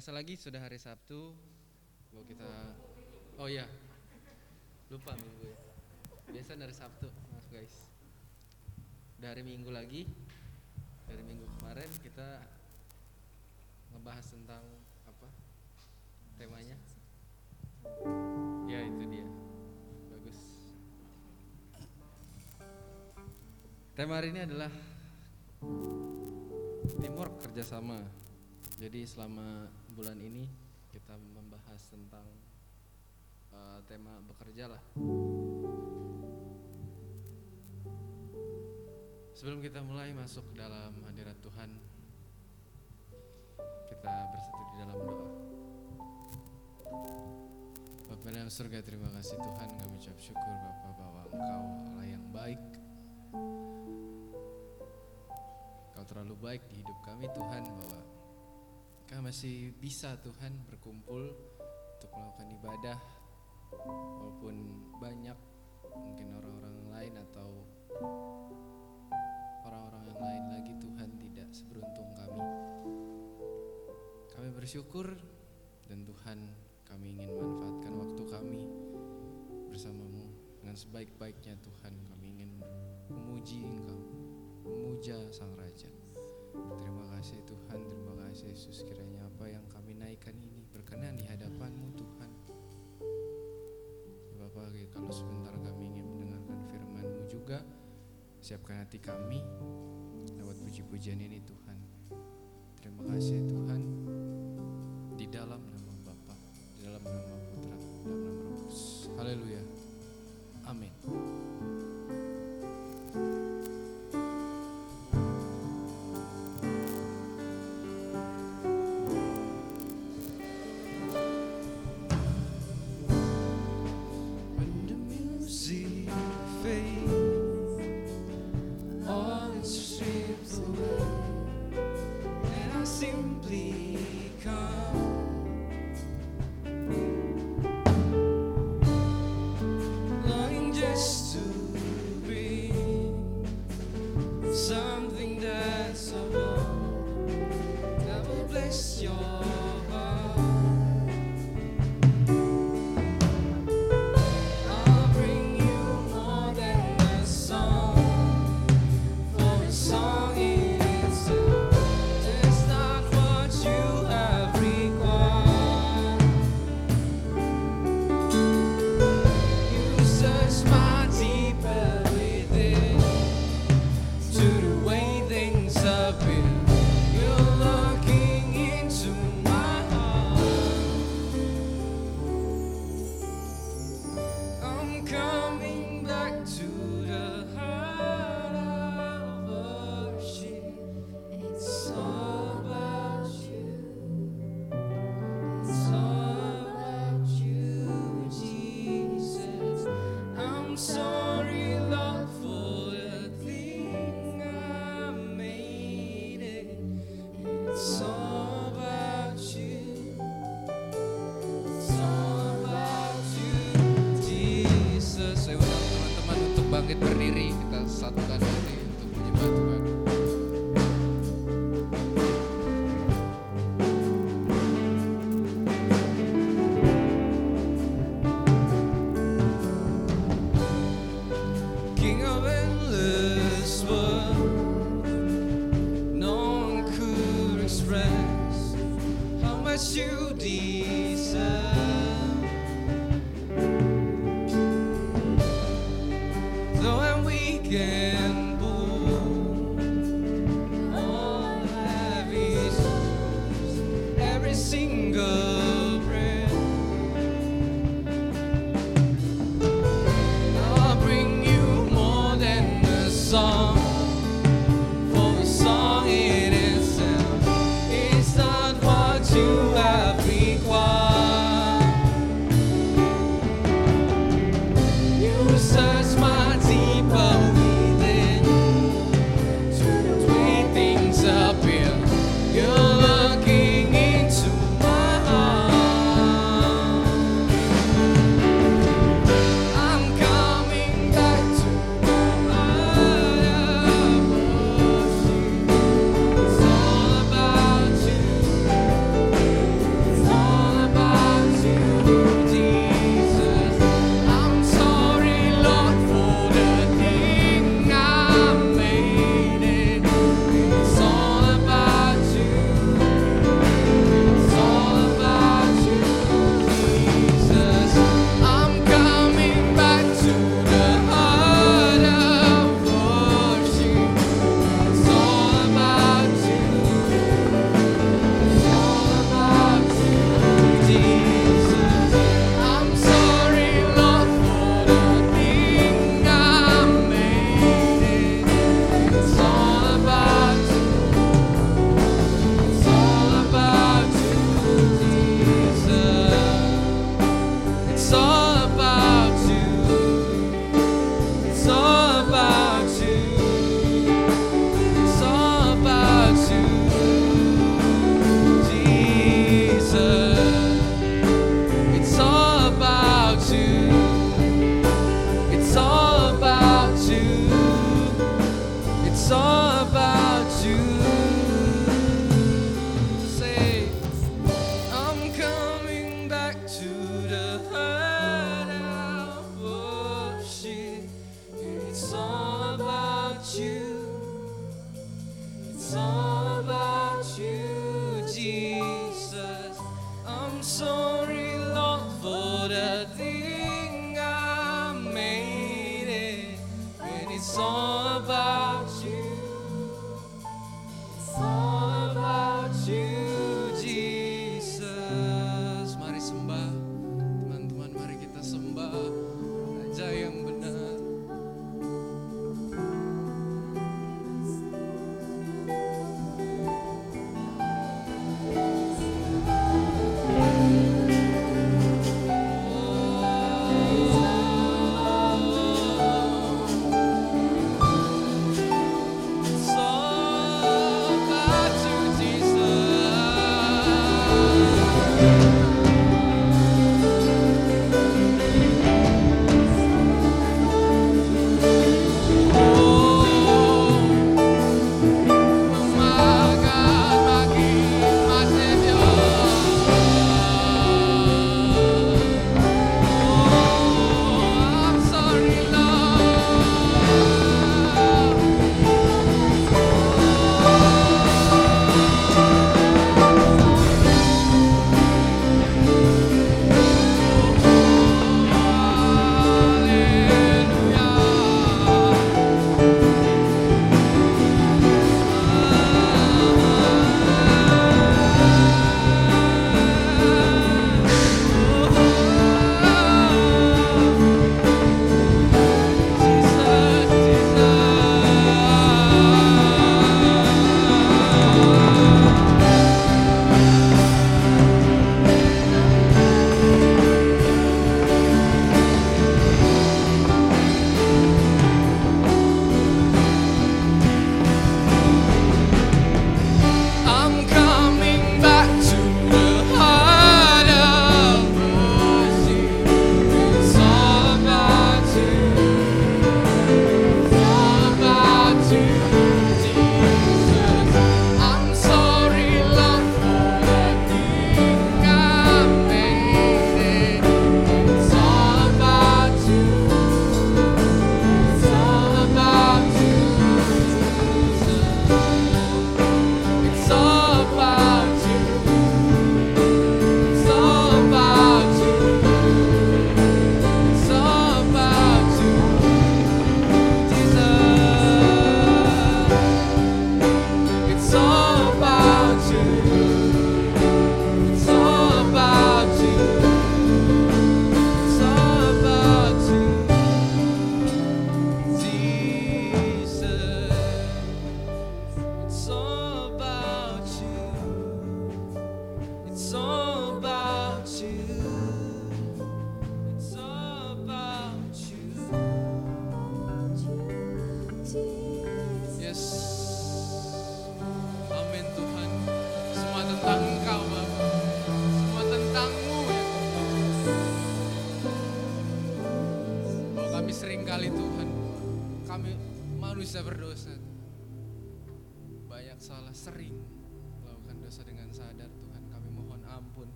kerasa lagi sudah hari Sabtu. Bahwa kita Oh iya. Lupa minggu ya. Biasa dari Sabtu, maaf guys. Dari minggu lagi. Dari minggu kemarin kita ngebahas tentang apa? Temanya? Ya, itu dia. Bagus. Tema hari ini adalah teamwork kerjasama. Jadi selama bulan ini kita membahas tentang uh, tema bekerja lah. Sebelum kita mulai masuk ke dalam hadirat Tuhan, kita bersatu di dalam doa. Bapak dalam surga terima kasih Tuhan kami ucap syukur Bapak bahwa Engkau Allah yang baik Kau terlalu baik di hidup kami Tuhan bahwa kami masih bisa Tuhan berkumpul untuk melakukan ibadah walaupun banyak mungkin orang-orang lain atau orang-orang yang lain lagi Tuhan tidak seberuntung kami. Kami bersyukur dan Tuhan kami ingin manfaatkan waktu kami bersamamu dengan sebaik-baiknya Tuhan kami ingin memuji Engkau, memuja Sang Raja. Terima kasih Tuhan, terima kasih Yesus kiranya apa yang kami naikkan ini berkenan di hadapanmu Tuhan. Ya Bapak kalau sebentar kami ingin mendengarkan firman-Mu juga, siapkan hati kami lewat puji-pujian ini Tuhan. Terima kasih Tuhan, di dalam nama Bapa, di dalam nama Putra, dalam nama Roh Kudus. Haleluya.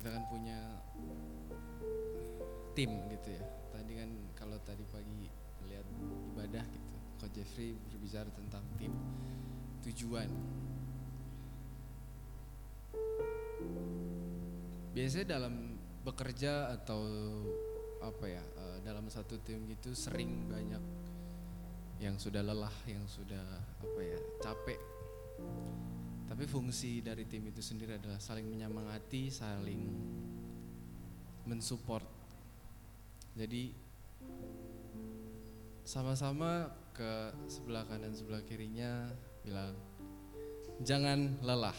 Kita kan punya tim gitu ya. Tadi kan kalau tadi pagi lihat ibadah gitu, Coach Jeffrey berbicara tentang tim tujuan. Biasanya dalam bekerja atau apa ya eh, dalam satu tim gitu sering banyak yang sudah lelah, yang sudah apa ya capek. Tapi fungsi dari tim itu sendiri adalah saling menyemangati, saling mensupport. Jadi sama-sama ke sebelah kanan sebelah kirinya bilang jangan lelah.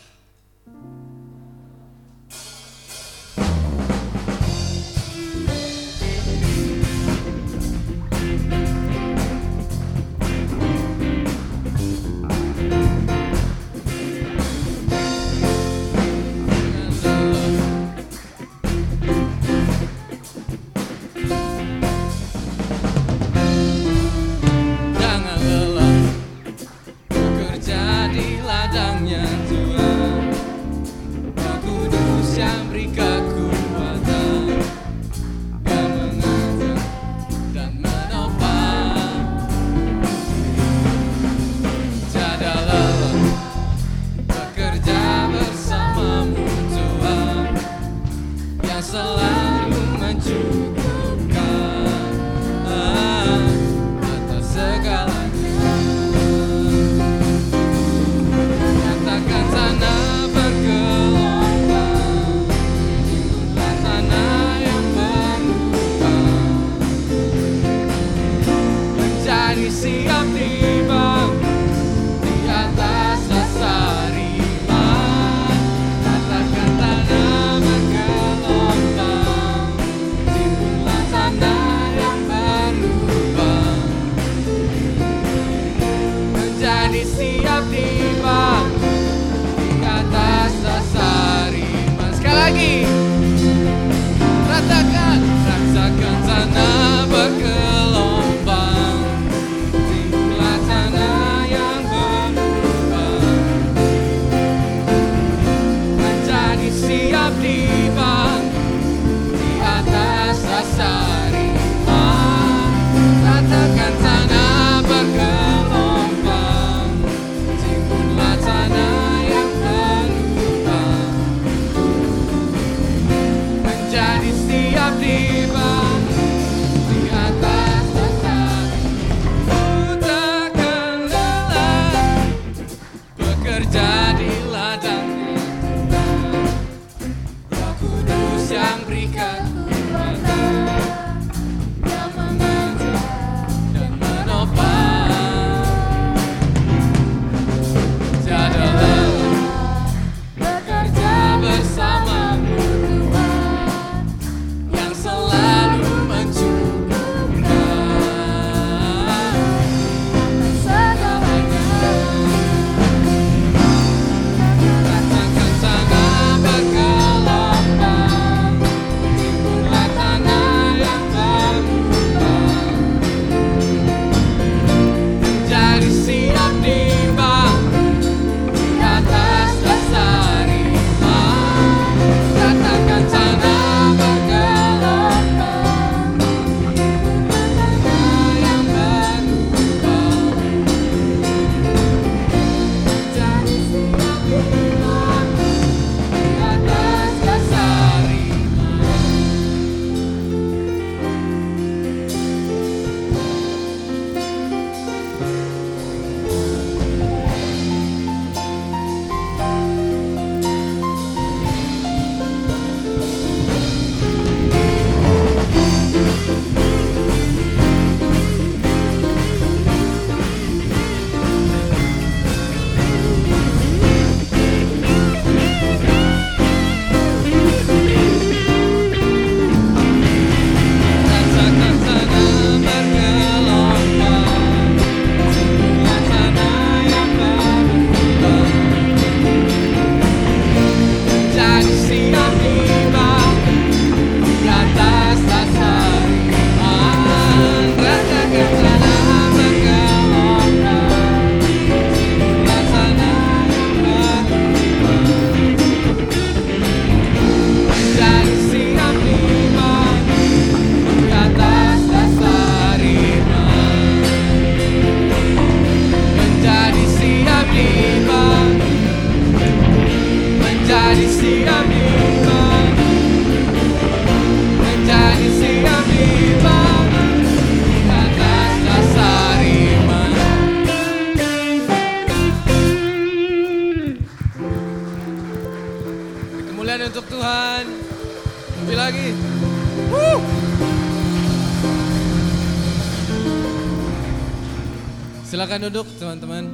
Silakan duduk teman-teman.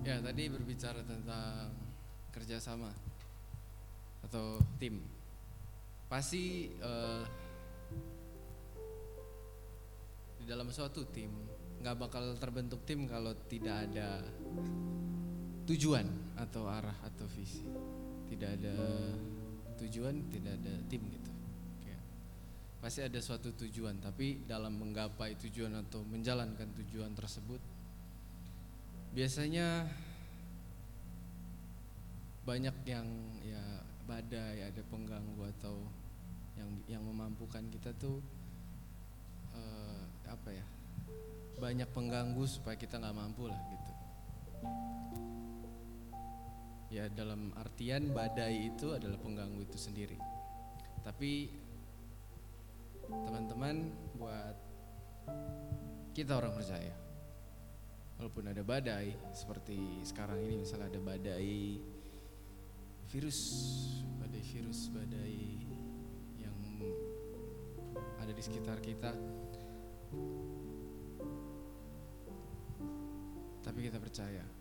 Ya, tadi berbicara tentang kerjasama atau tim. Pasti eh, di dalam suatu tim nggak bakal terbentuk tim kalau tidak ada tujuan atau arah atau visi. Tidak ada tujuan, tidak ada tim gitu. Kayak, pasti ada suatu tujuan, tapi dalam menggapai tujuan atau menjalankan tujuan tersebut biasanya banyak yang ya badai ada pengganggu atau yang yang memampukan kita tuh eh, apa ya banyak pengganggu supaya kita nggak mampu lah gitu Ya dalam artian badai itu adalah pengganggu itu sendiri. Tapi teman-teman buat kita orang percaya. Walaupun ada badai seperti sekarang ini misalnya ada badai virus, badai virus, badai yang ada di sekitar kita. Tapi kita percaya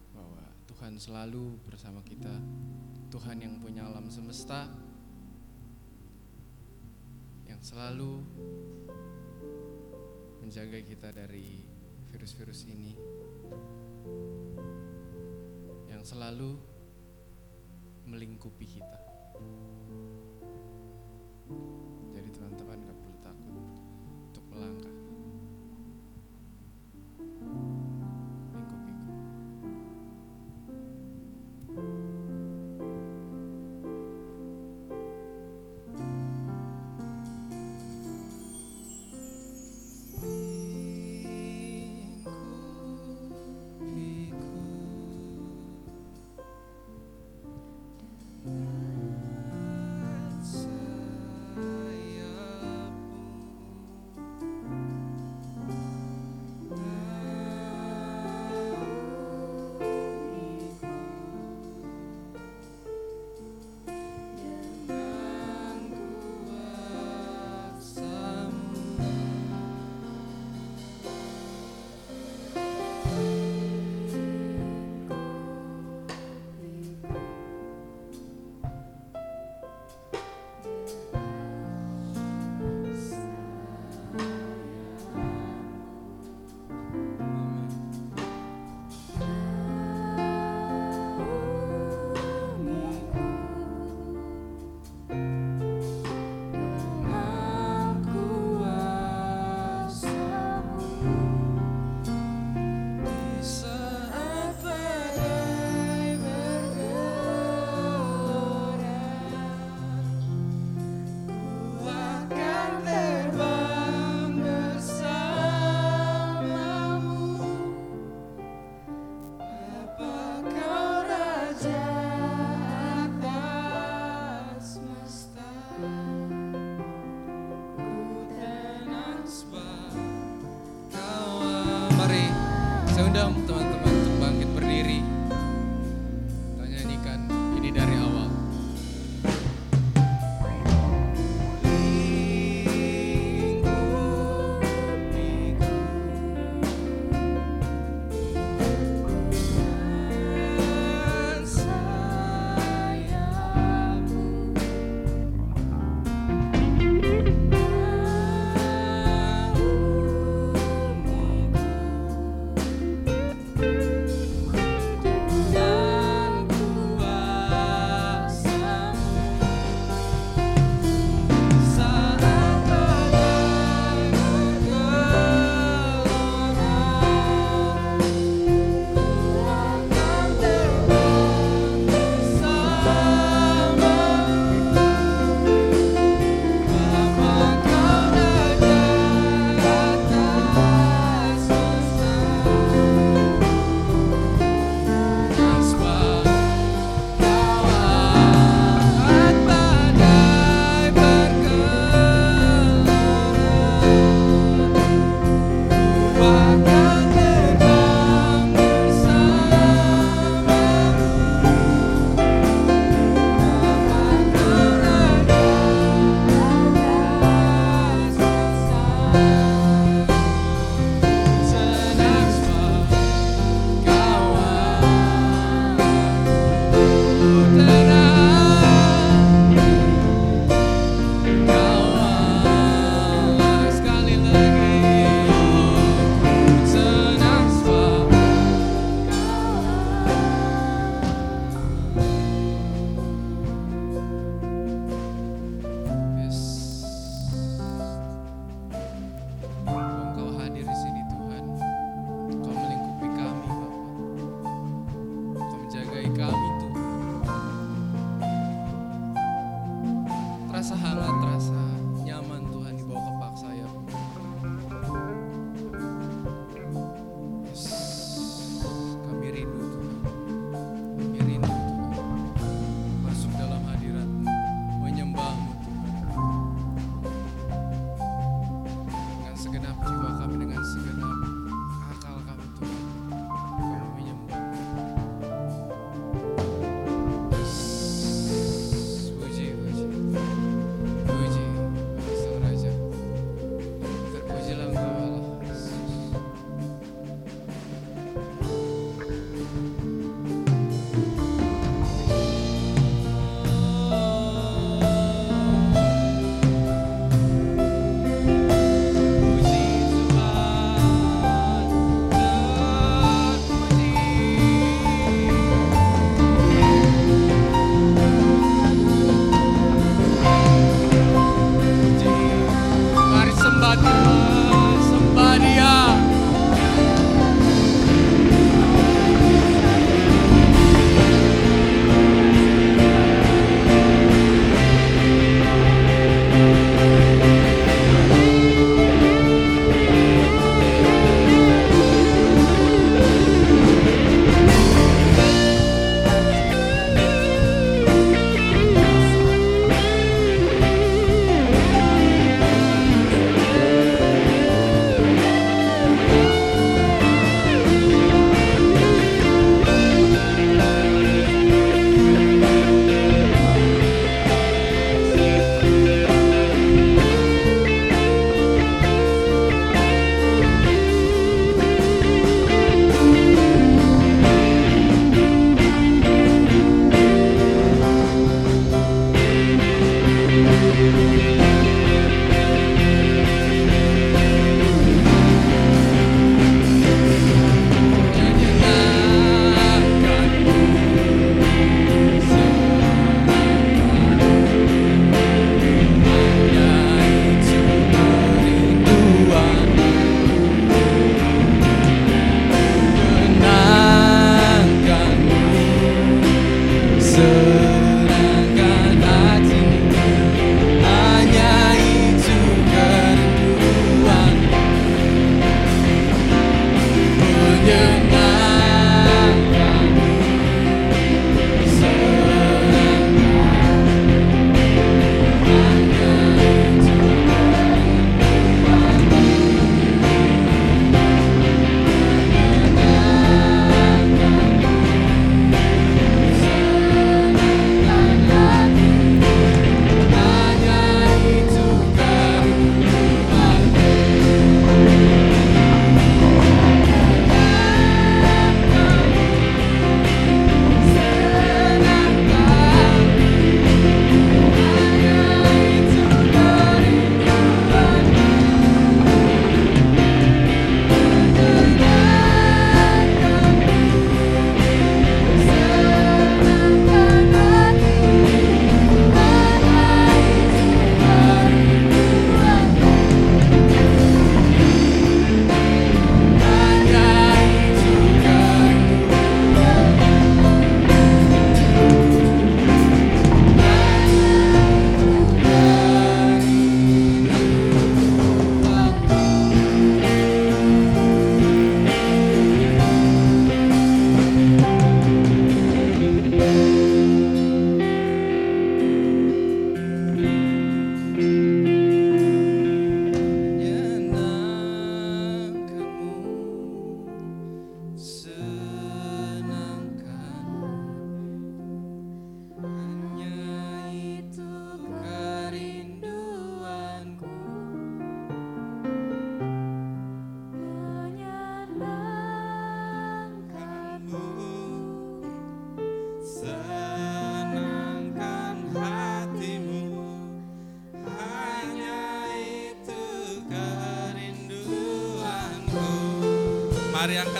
Tuhan selalu bersama kita. Tuhan yang punya alam semesta, yang selalu menjaga kita dari virus-virus ini, yang selalu melingkupi kita.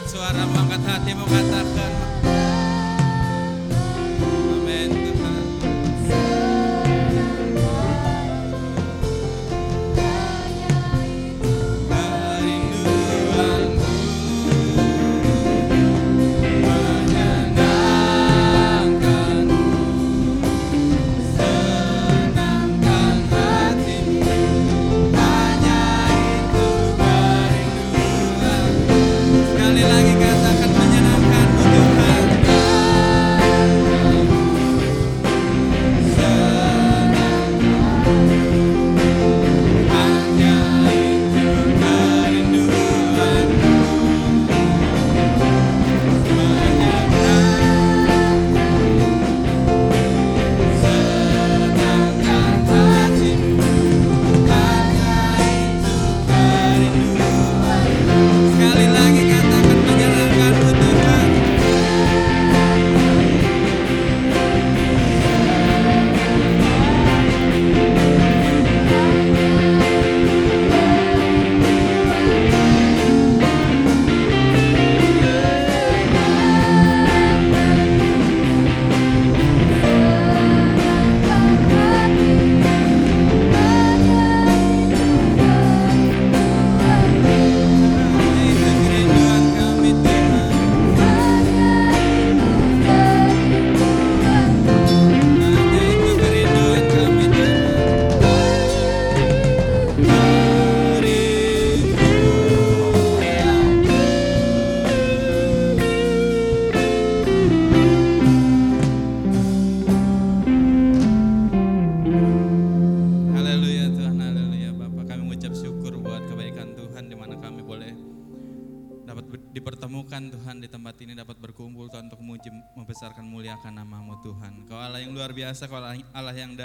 Suara, angkat hatimu katakan.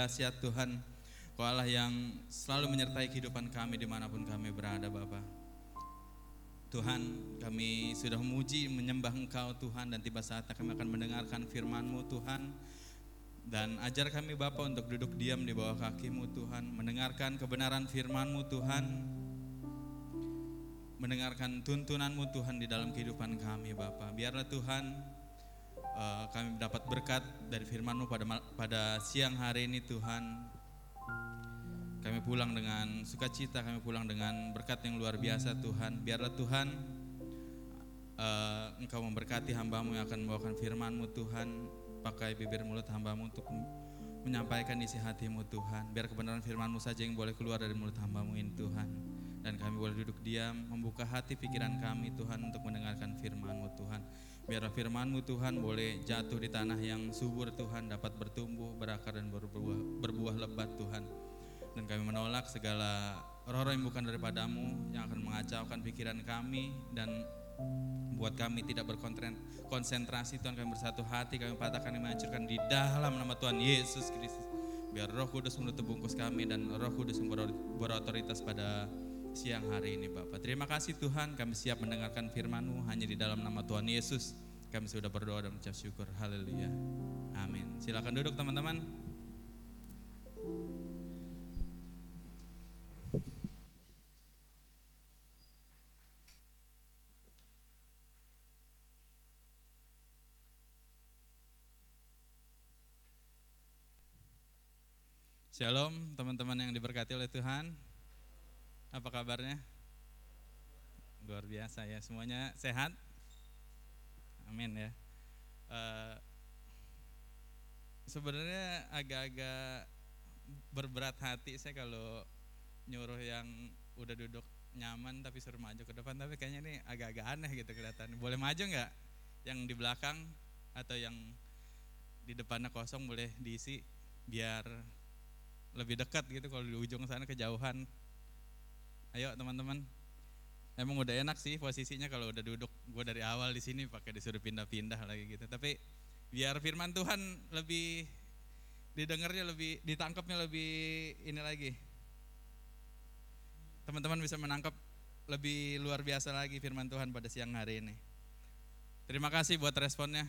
Dahsyat Tuhan. Kau Allah yang selalu menyertai kehidupan kami di mana pun kami berada Bapak. Tuhan kami sudah memuji menyembah Engkau Tuhan dan tiba saatnya kami akan mendengarkan firman-Mu Tuhan. Dan ajar kami Bapa untuk duduk diam di bawah kakimu Tuhan, mendengarkan kebenaran firman-Mu Tuhan, mendengarkan tuntunanmu Tuhan di dalam kehidupan kami Bapa. Biarlah Tuhan eh, kami dapat berkat dari firman-Mu pada pada siang hari ini Tuhan. Kami pulang dengan sukacita, kami pulang dengan berkat yang luar biasa Tuhan. Biarlah Tuhan eh, Engkau memberkati hambamu yang akan membawakan firman-Mu Tuhan. Pakai bibir mulut hambamu untuk menyampaikan isi hatimu Tuhan. Biar kebenaran firman-Mu saja yang boleh keluar dari mulut hambamu ini Tuhan. Dan kami boleh duduk diam, membuka hati pikiran kami Tuhan untuk mendengarkan firman-Mu Tuhan. Biarlah firman-Mu Tuhan boleh jatuh di tanah yang subur Tuhan, dapat bertumbuh, berakar dan berbuah, berbuah lebat Tuhan. Dan kami menolak segala roh-roh yang bukan daripadamu yang akan mengacaukan pikiran kami dan buat kami tidak berkonsentrasi Tuhan kami bersatu hati kami patahkan kami menghancurkan di dalam nama Tuhan Yesus Kristus biar Roh Kudus menutup bungkus kami dan Roh Kudus yang ber- berotoritas pada siang hari ini Bapak terima kasih Tuhan. Kami siap mendengarkan firman-Mu hanya di dalam nama Tuhan Yesus. Kami sudah berdoa dan mengucap syukur. Haleluya. Amin. Silakan duduk teman-teman. Shalom teman-teman yang diberkati oleh Tuhan. Apa kabarnya? Luar biasa ya, semuanya sehat? Amin ya. Eh, sebenarnya agak-agak berberat hati saya kalau nyuruh yang udah duduk nyaman tapi suruh maju ke depan tapi kayaknya ini agak-agak aneh gitu kelihatan. Boleh maju nggak? Yang di belakang atau yang di depannya kosong boleh diisi biar lebih dekat gitu kalau di ujung sana kejauhan. Ayo teman-teman. Emang udah enak sih posisinya kalau udah duduk. Gue dari awal di sini pakai disuruh pindah-pindah lagi gitu. Tapi biar firman Tuhan lebih didengarnya lebih ditangkapnya lebih ini lagi. Teman-teman bisa menangkap lebih luar biasa lagi firman Tuhan pada siang hari ini. Terima kasih buat responnya.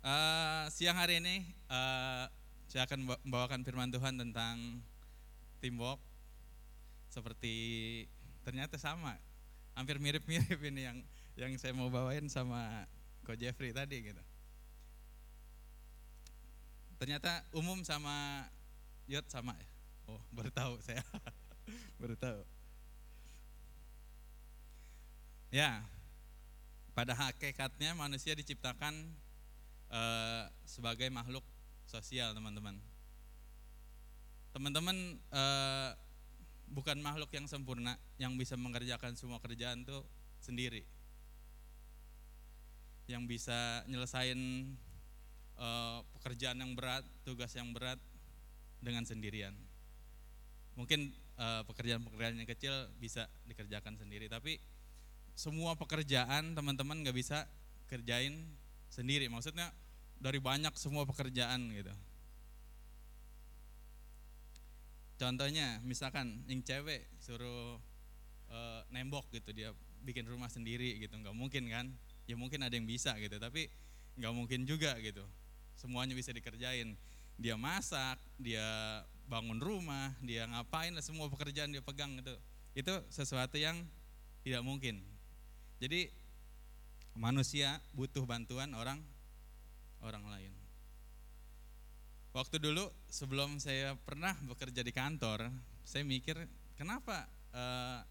Eh, siang hari ini eh, saya akan memba- membawakan firman Tuhan tentang teamwork seperti ternyata sama. Hampir mirip-mirip ini yang yang saya mau bawain sama Ko Jeffrey tadi gitu. Ternyata umum sama Yot sama ya? Oh baru tahu saya. Baru tahu. Ya pada hakikatnya manusia diciptakan eh, sebagai makhluk sosial teman-teman. Teman-teman eh, bukan makhluk yang sempurna yang bisa mengerjakan semua kerjaan tuh sendiri. Yang bisa nyelesain eh, pekerjaan yang berat, tugas yang berat dengan sendirian. Mungkin eh, pekerjaan-pekerjaan yang kecil bisa dikerjakan sendiri, tapi semua pekerjaan teman-teman nggak bisa kerjain sendiri. Maksudnya dari banyak semua pekerjaan gitu. Contohnya misalkan yang cewek suruh eh, nembok gitu dia bikin rumah sendiri gitu nggak mungkin kan? Ya mungkin ada yang bisa gitu tapi nggak mungkin juga gitu. Semuanya bisa dikerjain. Dia masak, dia bangun rumah, dia ngapain lah semua pekerjaan dia pegang gitu. Itu sesuatu yang tidak mungkin. Jadi manusia butuh bantuan orang orang lain. Waktu dulu sebelum saya pernah bekerja di kantor, saya mikir kenapa eh,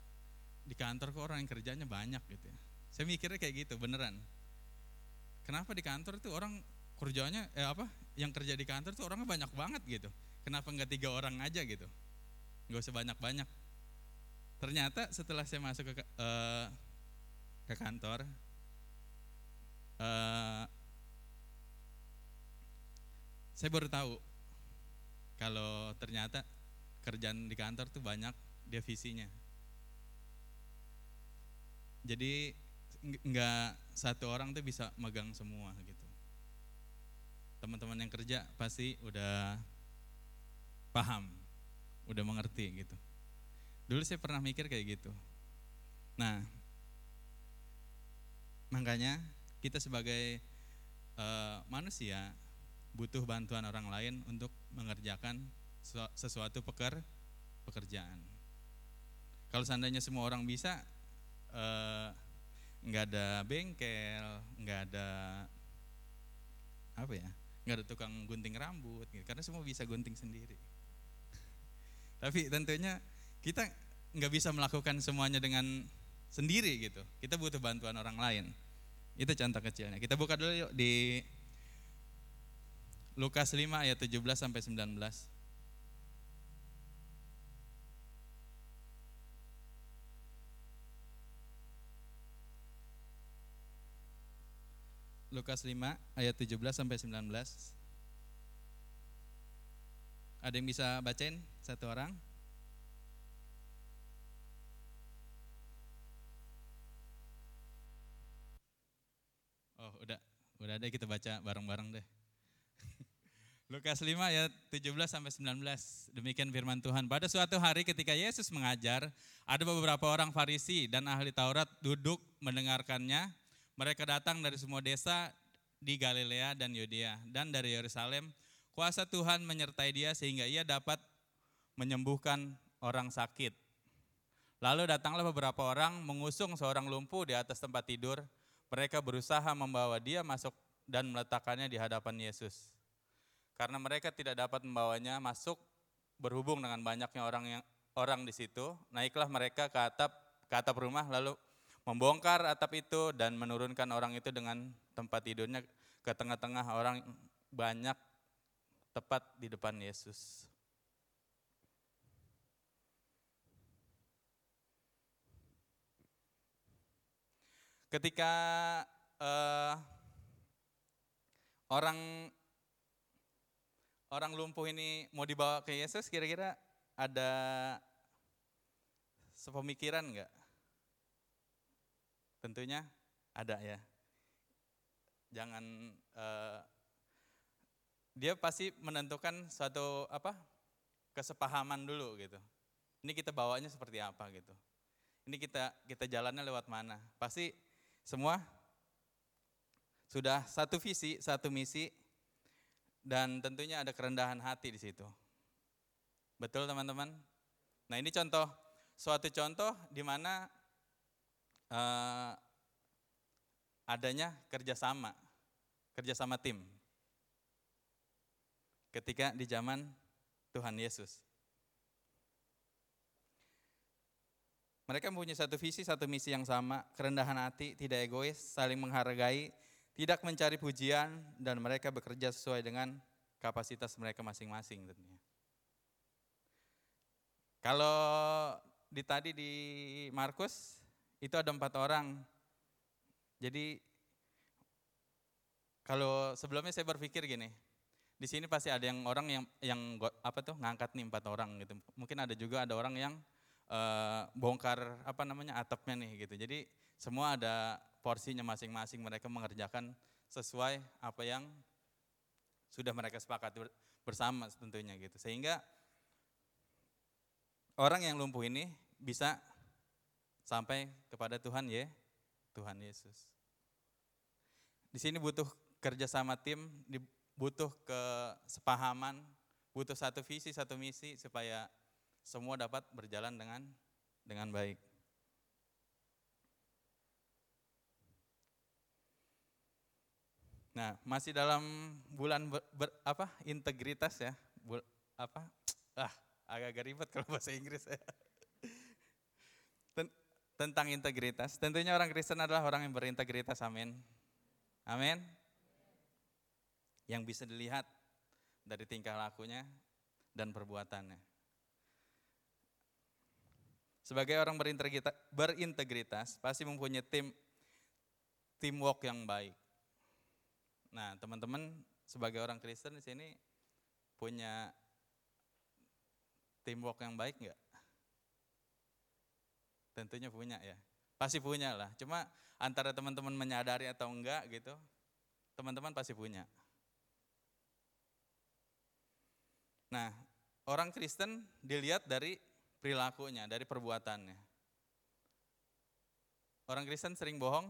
di kantor kok orang yang kerjanya banyak gitu ya. Saya mikirnya kayak gitu beneran. Kenapa di kantor tuh orang kerjanya eh apa? Yang kerja di kantor tuh orangnya banyak banget gitu. Kenapa nggak tiga orang aja gitu? Nggak usah banyak-banyak. Ternyata setelah saya masuk ke eh, ke kantor, eh, saya baru tahu kalau ternyata kerjaan di kantor tuh banyak divisinya. Jadi ng- nggak satu orang tuh bisa megang semua gitu. Teman-teman yang kerja pasti udah paham, udah mengerti gitu. Dulu saya pernah mikir kayak gitu. Nah, makanya kita sebagai eh, manusia butuh bantuan orang lain untuk mengerjakan sua- sesuatu peker pekerjaan. Kalau seandainya semua orang bisa, eh, nggak ada bengkel, nggak ada apa ya, nggak ada tukang gunting rambut, gitu. karena semua bisa gunting sendiri. Tapi tentunya kita nggak bisa melakukan semuanya dengan sendiri gitu. Kita butuh bantuan orang lain. Itu contoh kecilnya. Kita buka dulu yuk di Lukas 5 ayat 17 sampai 19. Lukas 5 ayat 17 sampai 19. Ada yang bisa bacain satu orang? Oh, udah. Udah deh kita baca bareng-bareng deh. Lukas 5 ayat 17 sampai 19. Demikian firman Tuhan. Pada suatu hari ketika Yesus mengajar, ada beberapa orang Farisi dan ahli Taurat duduk mendengarkannya. Mereka datang dari semua desa di Galilea dan Yudea dan dari Yerusalem. Kuasa Tuhan menyertai dia sehingga ia dapat menyembuhkan orang sakit. Lalu datanglah beberapa orang mengusung seorang lumpuh di atas tempat tidur. Mereka berusaha membawa dia masuk dan meletakkannya di hadapan Yesus. Karena mereka tidak dapat membawanya masuk berhubung dengan banyaknya orang yang orang di situ, naiklah mereka ke atap ke atap rumah lalu membongkar atap itu dan menurunkan orang itu dengan tempat tidurnya ke tengah-tengah orang banyak tepat di depan Yesus. Ketika eh, orang orang lumpuh ini mau dibawa ke Yesus, kira-kira ada sepemikiran enggak? Tentunya ada ya. Jangan eh, dia pasti menentukan suatu apa kesepahaman dulu gitu. Ini kita bawanya seperti apa gitu. Ini kita kita jalannya lewat mana? Pasti semua sudah satu visi, satu misi, dan tentunya ada kerendahan hati di situ. Betul teman-teman? Nah ini contoh, suatu contoh di mana eh, adanya kerjasama, kerjasama tim. Ketika di zaman Tuhan Yesus. Mereka mempunyai satu visi, satu misi yang sama, kerendahan hati, tidak egois, saling menghargai, tidak mencari pujian, dan mereka bekerja sesuai dengan kapasitas mereka masing-masing tentunya. Kalau di tadi di Markus itu ada empat orang. Jadi kalau sebelumnya saya berpikir gini, di sini pasti ada yang orang yang yang apa tuh ngangkat nih empat orang gitu. Mungkin ada juga ada orang yang eh, bongkar apa namanya atapnya nih gitu. Jadi semua ada porsinya masing-masing mereka mengerjakan sesuai apa yang sudah mereka sepakati ber- bersama tentunya gitu. Sehingga orang yang lumpuh ini bisa sampai kepada Tuhan ya, Tuhan Yesus. Di sini butuh kerjasama tim, di- butuh kesepahaman, butuh satu visi, satu misi supaya semua dapat berjalan dengan dengan baik. Nah, masih dalam bulan ber, ber- apa integritas ya, Bul- apa ah agak-agak ribet kalau bahasa Inggris ya. Ten- tentang integritas, tentunya orang Kristen adalah orang yang berintegritas, amin, amin. Yang bisa dilihat dari tingkah lakunya dan perbuatannya. Sebagai orang berintegritas, berintegritas pasti mempunyai tim teamwork yang baik. Nah, teman-teman sebagai orang Kristen di sini punya teamwork yang baik nggak? Tentunya punya ya. Pasti punya lah. Cuma antara teman-teman menyadari atau enggak gitu, teman-teman pasti punya. Nah, orang Kristen dilihat dari perilakunya, dari perbuatannya. Orang Kristen sering bohong,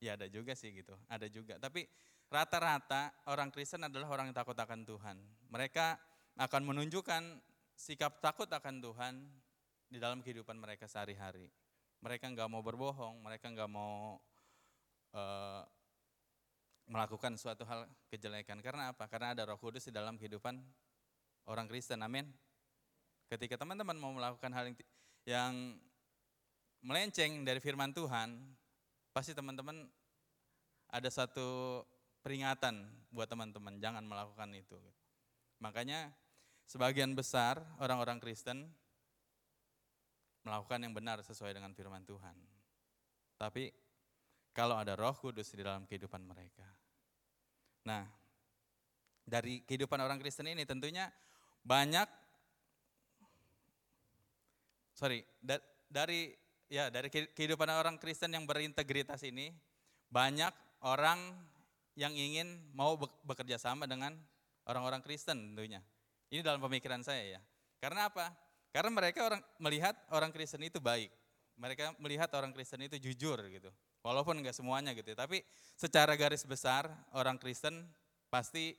ya ada juga sih gitu, ada juga. Tapi rata-rata orang Kristen adalah orang yang takut akan Tuhan. Mereka akan menunjukkan sikap takut akan Tuhan di dalam kehidupan mereka sehari-hari. Mereka nggak mau berbohong, mereka nggak mau eh, melakukan suatu hal kejelekan. Karena apa? Karena ada Roh Kudus di dalam kehidupan orang Kristen. Amin. Ketika teman-teman mau melakukan hal yang melenceng dari firman Tuhan, pasti teman-teman ada satu peringatan buat teman-teman, jangan melakukan itu. Makanya sebagian besar orang-orang Kristen melakukan yang benar sesuai dengan firman Tuhan. Tapi kalau ada roh kudus di dalam kehidupan mereka. Nah, dari kehidupan orang Kristen ini tentunya banyak, sorry, da- dari ya dari kehidupan orang Kristen yang berintegritas ini, banyak orang yang ingin mau bekerja sama dengan orang-orang Kristen tentunya. Ini dalam pemikiran saya ya. Karena apa? Karena mereka orang melihat orang Kristen itu baik. Mereka melihat orang Kristen itu jujur gitu. Walaupun enggak semuanya gitu. ya. Tapi secara garis besar orang Kristen pasti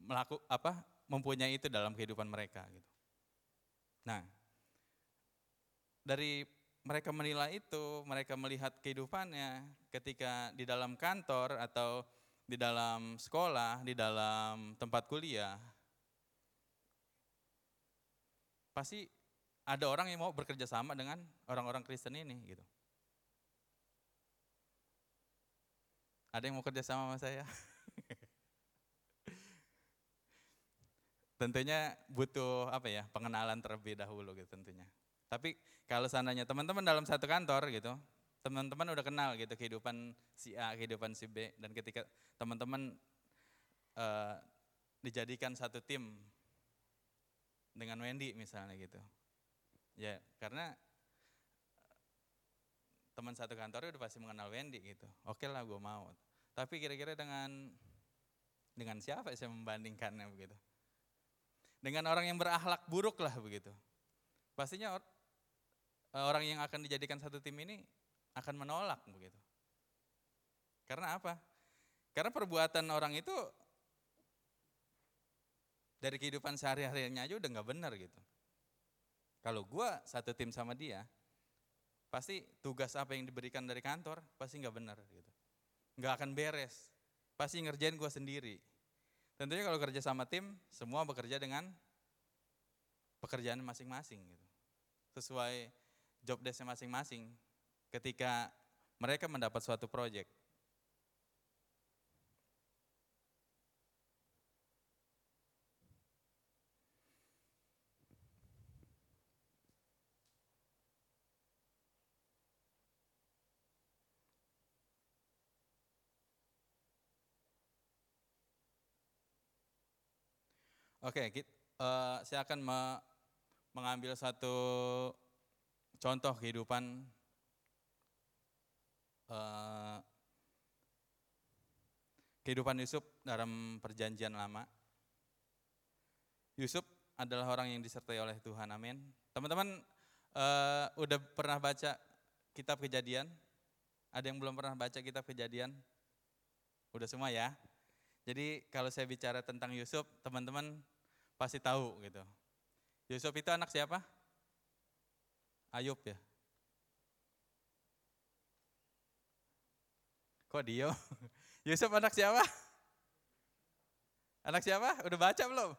melaku apa mempunyai itu dalam kehidupan mereka gitu. Nah, dari mereka menilai itu, mereka melihat kehidupannya ketika di dalam kantor atau di dalam sekolah, di dalam tempat kuliah, pasti ada orang yang mau bekerja sama dengan orang-orang Kristen ini gitu. Ada yang mau kerja sama sama saya? tentunya butuh apa ya pengenalan terlebih dahulu gitu tentunya. Tapi kalau seandainya teman-teman dalam satu kantor gitu, teman-teman udah kenal gitu kehidupan si A, kehidupan si B, dan ketika teman-teman uh, dijadikan satu tim dengan Wendy misalnya gitu, ya karena teman satu kantor udah pasti mengenal Wendy gitu, oke lah gue mau. Tapi kira-kira dengan dengan siapa saya membandingkannya begitu? dengan orang yang berakhlak buruk lah begitu. Pastinya orang yang akan dijadikan satu tim ini akan menolak begitu. Karena apa? Karena perbuatan orang itu dari kehidupan sehari-harinya aja udah nggak benar gitu. Kalau gue satu tim sama dia, pasti tugas apa yang diberikan dari kantor pasti nggak benar gitu. Nggak akan beres, pasti ngerjain gue sendiri. Tentunya kalau kerja sama tim, semua bekerja dengan pekerjaan masing-masing gitu. Sesuai job desk masing-masing ketika mereka mendapat suatu proyek. Oke, okay, uh, saya akan me mengambil satu contoh kehidupan uh, kehidupan Yusuf dalam perjanjian lama. Yusuf adalah orang yang disertai oleh Tuhan, amin. Teman-teman uh, udah pernah baca kitab kejadian? Ada yang belum pernah baca kitab kejadian? Udah semua ya? Jadi kalau saya bicara tentang Yusuf, teman-teman pasti tahu gitu. Yusuf itu anak siapa? Ayub ya. Kok Dio? Yusuf anak siapa? Anak siapa? Udah baca belum?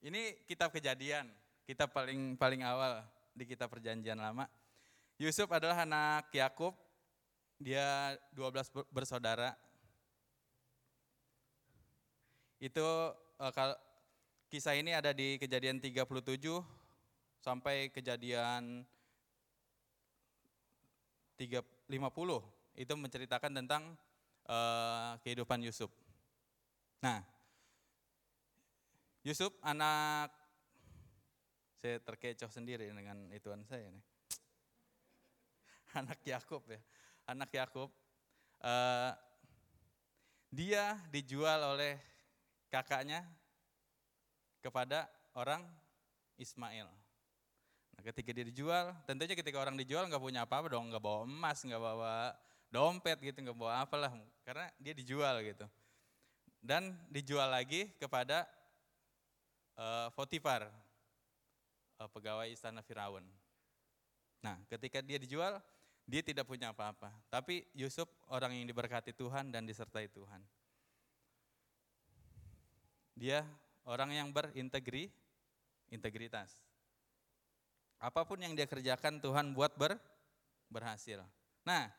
Ini kitab kejadian, kitab paling paling awal di kitab perjanjian lama. Yusuf adalah anak Yakub, dia 12 bersaudara, itu uh, kal kisah ini ada di kejadian 37 sampai kejadian 3, 50 itu menceritakan tentang uh, kehidupan Yusuf. Nah, Yusuf anak saya terkecoh sendiri dengan ituan saya nih. Anak Yakub ya, anak Yakub. Uh, dia dijual oleh kakaknya kepada orang Ismail. Nah, ketika dia dijual, tentunya ketika orang dijual nggak punya apa-apa dong, nggak bawa emas, nggak bawa dompet gitu, nggak bawa apalah, karena dia dijual gitu. dan dijual lagi kepada eh, Potifar, eh, pegawai istana Firaun. Nah, ketika dia dijual, dia tidak punya apa-apa. Tapi Yusuf orang yang diberkati Tuhan dan disertai Tuhan. Dia orang yang berintegri, integritas. Apa pun yang dia kerjakan Tuhan buat ber, berhasil. Nah,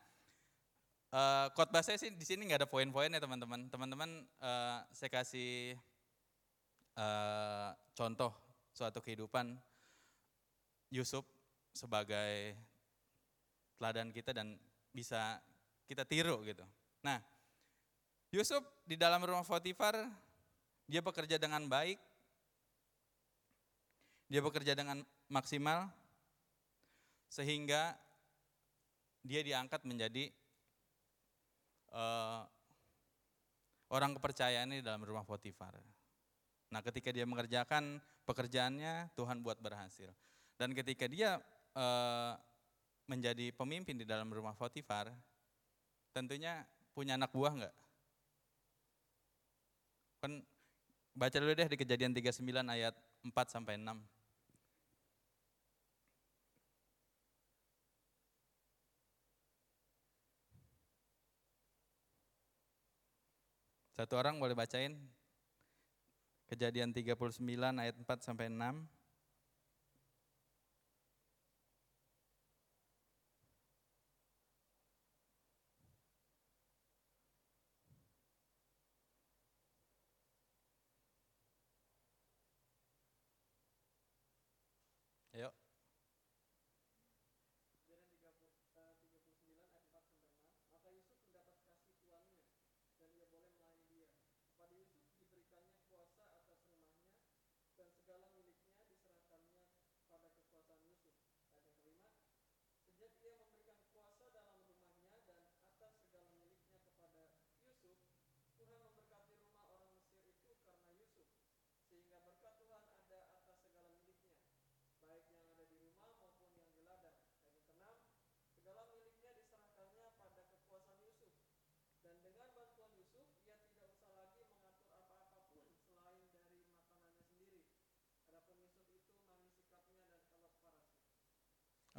eh, khotbah saya sih di sini nggak ada poin-poinnya teman-teman. Teman-teman, eh, saya kasih eh, contoh suatu kehidupan Yusuf sebagai teladan kita dan bisa kita tiru gitu. Nah, Yusuf di dalam rumah Potifar dia bekerja dengan baik, dia bekerja dengan maksimal, sehingga dia diangkat menjadi eh, orang kepercayaan di dalam rumah Potifar. Nah, ketika dia mengerjakan pekerjaannya, Tuhan buat berhasil. Dan ketika dia eh, menjadi pemimpin di dalam rumah Potifar, tentunya punya anak buah enggak? Kan baca dulu deh di kejadian 39 ayat 4 sampai 6. Satu orang boleh bacain Kejadian 39 ayat 4 sampai 6. segala miliknya diserahkannya pada kekuasaan Yusuf. Ayat yang kelima, sejak ia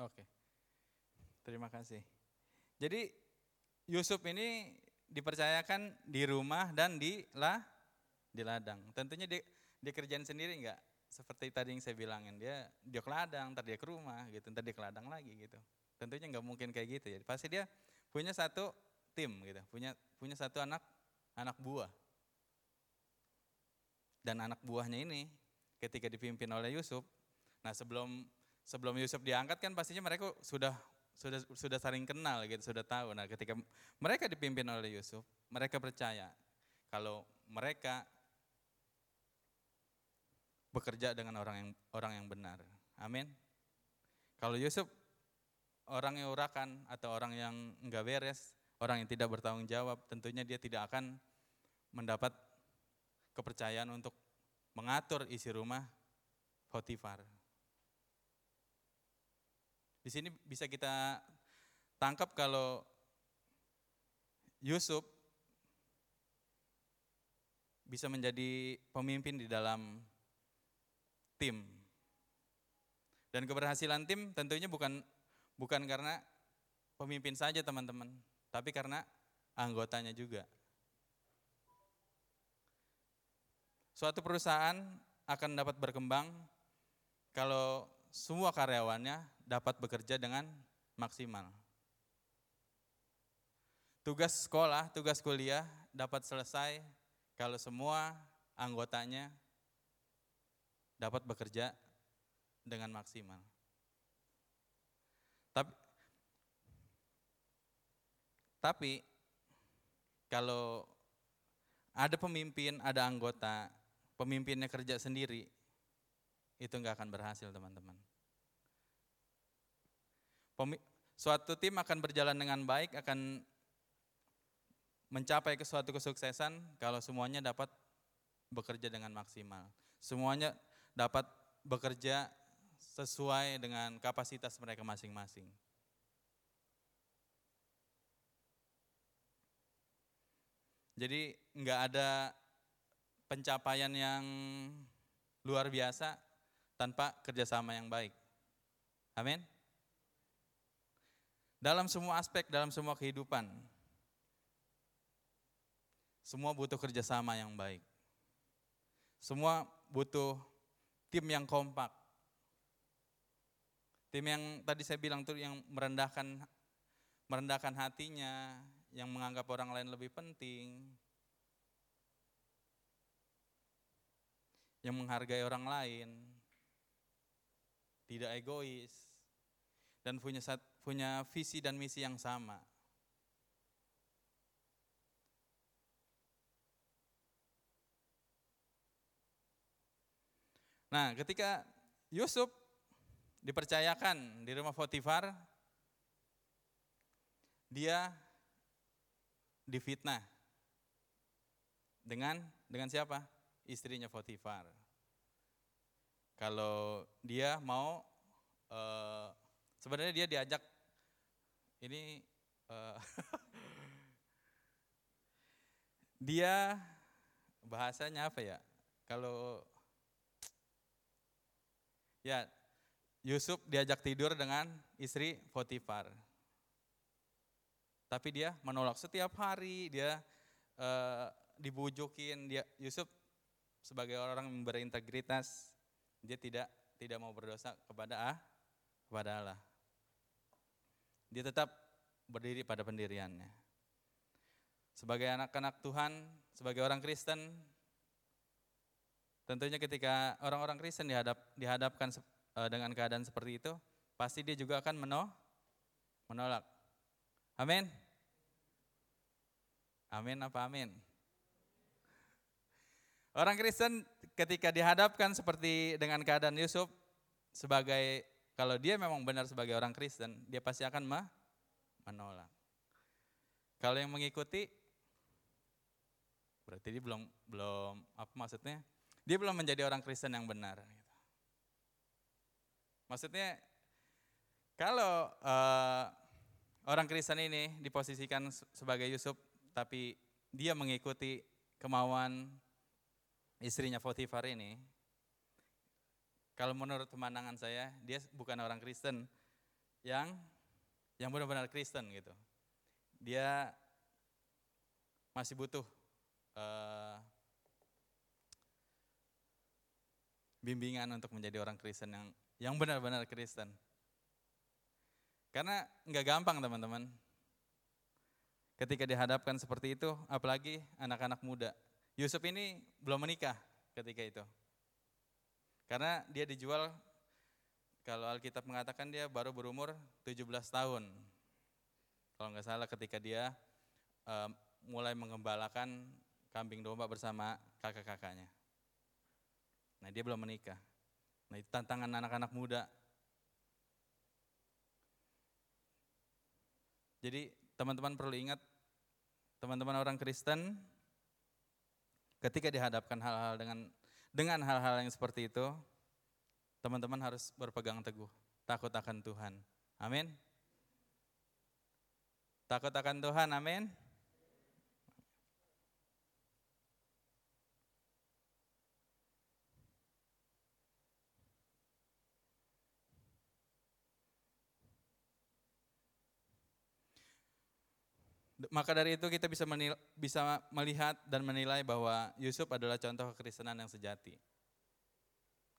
Oke. Terima kasih. Jadi Yusuf ini dipercayakan di rumah dan di lah di ladang. Tentunya dia, dia kerjain sendiri enggak? Seperti tadi yang saya bilangin, dia dia ke ladang, ntar dia ke rumah gitu, ntar dia ke ladang lagi gitu. Tentunya nggak mungkin kayak gitu ya. Pasti dia punya satu tim gitu, punya punya satu anak anak buah. Dan anak buahnya ini ketika dipimpin oleh Yusuf, nah sebelum sebelum Yusuf diangkat kan pastinya mereka sudah sudah sudah saling kenal gitu, sudah tahu. Nah, ketika mereka dipimpin oleh Yusuf, mereka percaya kalau mereka bekerja dengan orang yang orang yang benar. Amin. Kalau Yusuf orang yang urakan atau orang yang enggak beres, orang yang tidak bertanggung jawab, tentunya dia tidak akan mendapat kepercayaan untuk mengatur isi rumah Potifar. Di sini bisa kita tangkap kalau Yusuf bisa menjadi pemimpin di dalam tim. Dan keberhasilan tim tentunya bukan bukan karena pemimpin saja teman-teman, tapi karena anggotanya juga. Suatu perusahaan akan dapat berkembang kalau semua karyawannya dapat bekerja dengan maksimal. Tugas sekolah, tugas kuliah dapat selesai kalau semua anggotanya dapat bekerja dengan maksimal. Tapi tapi kalau ada pemimpin, ada anggota, pemimpinnya kerja sendiri, itu nggak akan berhasil teman-teman. Suatu tim akan berjalan dengan baik, akan mencapai ke suatu kesuksesan kalau semuanya dapat bekerja dengan maksimal. Semuanya dapat bekerja sesuai dengan kapasitas mereka masing-masing. Jadi nggak ada pencapaian yang luar biasa tanpa kerjasama yang baik. Amin. Dalam semua aspek, dalam semua kehidupan, semua butuh kerjasama yang baik. Semua butuh tim yang kompak. Tim yang tadi saya bilang tuh yang merendahkan merendahkan hatinya, yang menganggap orang lain lebih penting, yang menghargai orang lain, tidak egois, dan punya punya visi dan misi yang sama. Nah, ketika Yusuf dipercayakan di rumah Potifar, dia difitnah dengan dengan siapa? Istrinya Potifar. Kalau dia mau eh, sebenarnya dia diajak ini eh, dia bahasanya apa ya? Kalau ya Yusuf diajak tidur dengan istri Potifar. Tapi dia menolak setiap hari, dia eh, dibujukin, dia Yusuf sebagai orang yang berintegritas, dia tidak tidak mau berdosa kepada ah, kepada Allah. Dia tetap berdiri pada pendiriannya. Sebagai anak-anak Tuhan, sebagai orang Kristen, tentunya ketika orang-orang Kristen dihadap, dihadapkan eh, dengan keadaan seperti itu, pasti dia juga akan meno, menolak. Amin. Amin apa amin? Orang Kristen ketika dihadapkan seperti dengan keadaan Yusuf sebagai kalau dia memang benar sebagai orang Kristen, dia pasti akan ma- menolak. Kalau yang mengikuti berarti dia belum belum apa maksudnya? Dia belum menjadi orang Kristen yang benar. gitu. Maksudnya kalau eh, orang Kristen ini diposisikan se- sebagai Yusuf, tapi dia mengikuti kemauan istrinya Potifar ini, kalau menurut pemandangan saya, dia bukan orang Kristen yang yang benar-benar Kristen gitu. Dia masih butuh eh, bimbingan untuk menjadi orang Kristen yang yang benar-benar Kristen. Karena nggak gampang teman-teman. Ketika dihadapkan seperti itu, apalagi anak-anak muda. Yusuf ini belum menikah ketika itu. Karena dia dijual, kalau Alkitab mengatakan dia baru berumur 17 tahun. Kalau nggak salah ketika dia eh, mulai mengembalakan kambing domba bersama kakak-kakaknya. Nah dia belum menikah. Nah itu tantangan anak-anak muda. Jadi teman-teman perlu ingat, teman-teman orang Kristen ketika dihadapkan hal-hal dengan dengan hal-hal yang seperti itu, teman-teman harus berpegang teguh, takut akan Tuhan. Amin. Takut akan Tuhan, amin. Maka dari itu kita bisa menil- bisa melihat dan menilai bahwa Yusuf adalah contoh kekristenan yang sejati.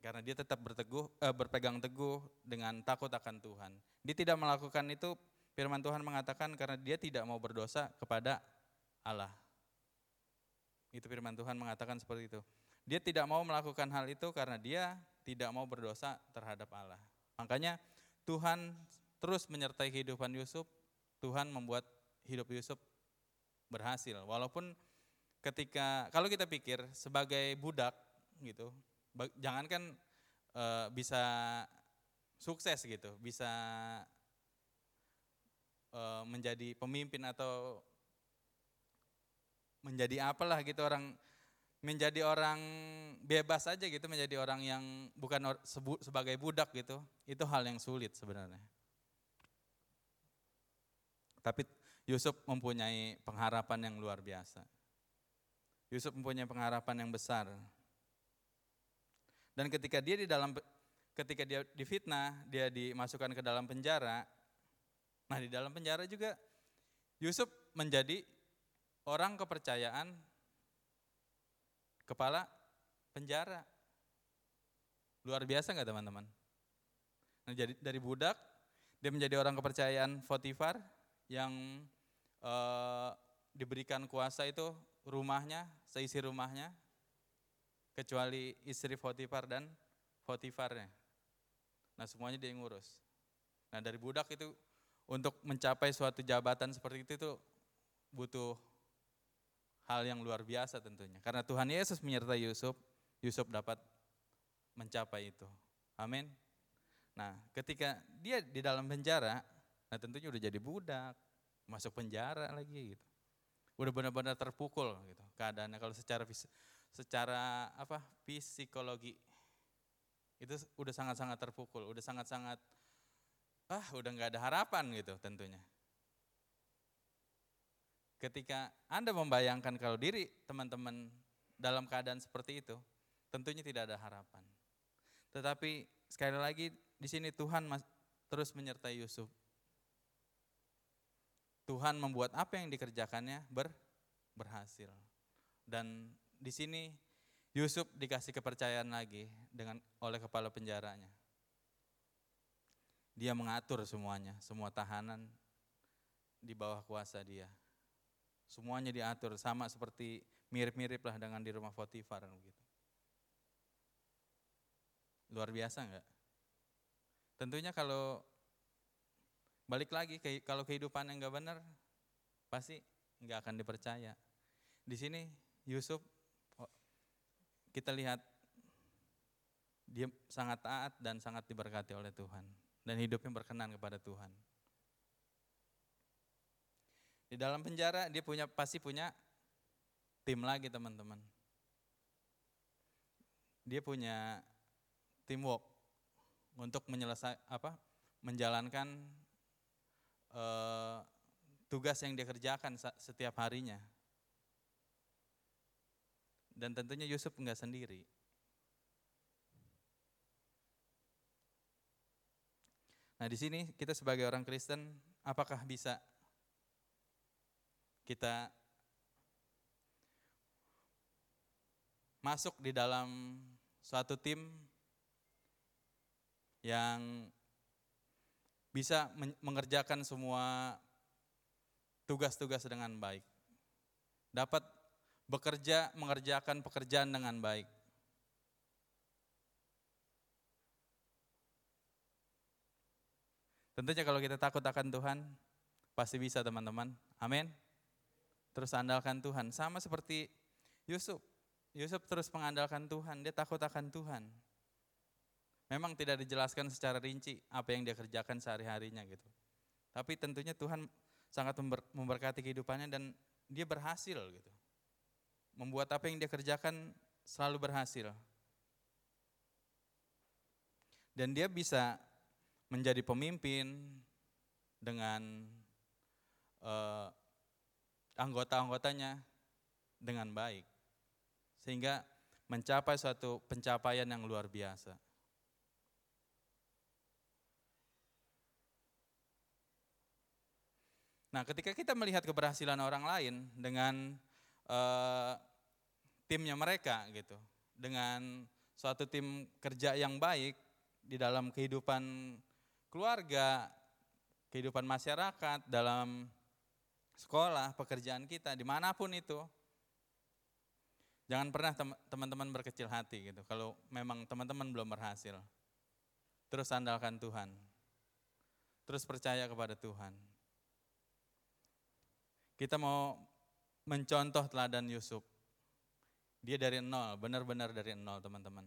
Karena dia tetap berteguh, eh, berpegang teguh dengan takut akan Tuhan. Dia tidak melakukan itu, firman Tuhan mengatakan karena dia tidak mau berdosa kepada Allah. Itu firman Tuhan mengatakan seperti itu. Dia tidak mau melakukan hal itu karena dia tidak mau berdosa terhadap Allah. Makanya Tuhan terus menyertai kehidupan Yusuf. Tuhan membuat hidup Yusuf berhasil. Walaupun ketika kalau kita pikir sebagai budak gitu, jangankan eh, bisa sukses gitu, bisa eh, menjadi pemimpin atau menjadi apalah gitu orang menjadi orang bebas aja gitu menjadi orang yang bukan or- sebu- sebagai budak gitu itu hal yang sulit sebenarnya tapi Yusuf mempunyai pengharapan yang luar biasa Yusuf mempunyai pengharapan yang besar. Dan ketika dia di dalam ketika dia difitnah, dia dimasukkan ke dalam penjara. Nah, di dalam penjara juga Yusuf menjadi orang kepercayaan kepala penjara. Luar biasa nggak teman-teman? Nah, jadi dari budak dia menjadi orang kepercayaan Potifar yang eh, diberikan kuasa itu rumahnya, seisi rumahnya, kecuali istri Potifar dan Potifarnya. Nah semuanya dia yang ngurus. Nah dari budak itu untuk mencapai suatu jabatan seperti itu itu butuh hal yang luar biasa tentunya. Karena Tuhan Yesus menyertai Yusuf, Yusuf dapat mencapai itu. Amin. Nah ketika dia di dalam penjara, nah tentunya udah jadi budak, masuk penjara lagi gitu. Udah benar-benar terpukul gitu keadaannya kalau secara secara apa psikologi itu udah sangat-sangat terpukul, udah sangat-sangat ah udah nggak ada harapan gitu tentunya. Ketika Anda membayangkan kalau diri teman-teman dalam keadaan seperti itu, tentunya tidak ada harapan. Tetapi sekali lagi di sini Tuhan terus menyertai Yusuf. Tuhan membuat apa yang dikerjakannya ber, berhasil. Dan di sini Yusuf dikasih kepercayaan lagi dengan oleh kepala penjaranya. Dia mengatur semuanya, semua tahanan di bawah kuasa dia. Semuanya diatur sama seperti mirip-mirip lah dengan di rumah Potifar gitu. Luar biasa enggak? Tentunya kalau balik lagi ke- kalau kehidupan yang enggak benar pasti enggak akan dipercaya. Di sini Yusuf oh, kita lihat dia sangat taat dan sangat diberkati oleh Tuhan dan hidupnya berkenan kepada Tuhan. Di dalam penjara dia punya pasti punya tim lagi teman-teman. Dia punya teamwork untuk menyelesaikan apa menjalankan eh, tugas yang dia kerjakan setiap harinya. Dan tentunya Yusuf enggak sendiri. Nah di sini kita sebagai orang Kristen, apakah bisa kita masuk di dalam suatu tim yang bisa men- mengerjakan semua tugas-tugas dengan baik. Dapat bekerja mengerjakan pekerjaan dengan baik. Tentunya kalau kita takut akan Tuhan, pasti bisa teman-teman. Amin. Terus andalkan Tuhan. Sama seperti Yusuf. Yusuf terus mengandalkan Tuhan, dia takut akan Tuhan. Memang tidak dijelaskan secara rinci apa yang dia kerjakan sehari-harinya gitu. Tapi tentunya Tuhan sangat member- memberkati kehidupannya dan dia berhasil gitu. Membuat apa yang dia kerjakan selalu berhasil. Dan dia bisa menjadi pemimpin dengan eh, anggota-anggotanya dengan baik. Sehingga mencapai suatu pencapaian yang luar biasa. Nah, ketika kita melihat keberhasilan orang lain dengan eh, timnya mereka gitu, dengan suatu tim kerja yang baik di dalam kehidupan keluarga, kehidupan masyarakat, dalam sekolah, pekerjaan kita, di mana pun itu, jangan pernah tem- teman-teman berkecil hati gitu. Kalau memang teman-teman belum berhasil, terus andalkan Tuhan, terus percaya kepada Tuhan. Kita mau mencontoh teladan Yusuf. Dia dari nol, benar-benar dari nol teman-teman.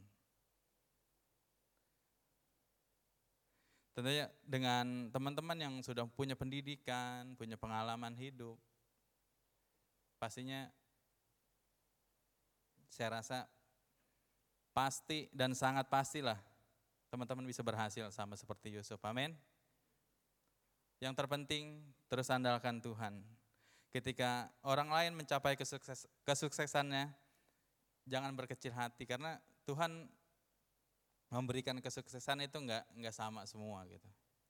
Tentunya dengan teman-teman yang sudah punya pendidikan, punya pengalaman hidup, pastinya saya rasa pasti dan sangat pastilah teman-teman bisa berhasil sama seperti Yusuf. Amin. Yang terpenting terus andalkan Tuhan. Ketika orang lain mencapai kesukses, kesuksesannya, jangan berkecil hati karena Tuhan memberikan kesuksesan itu enggak enggak sama semua gitu.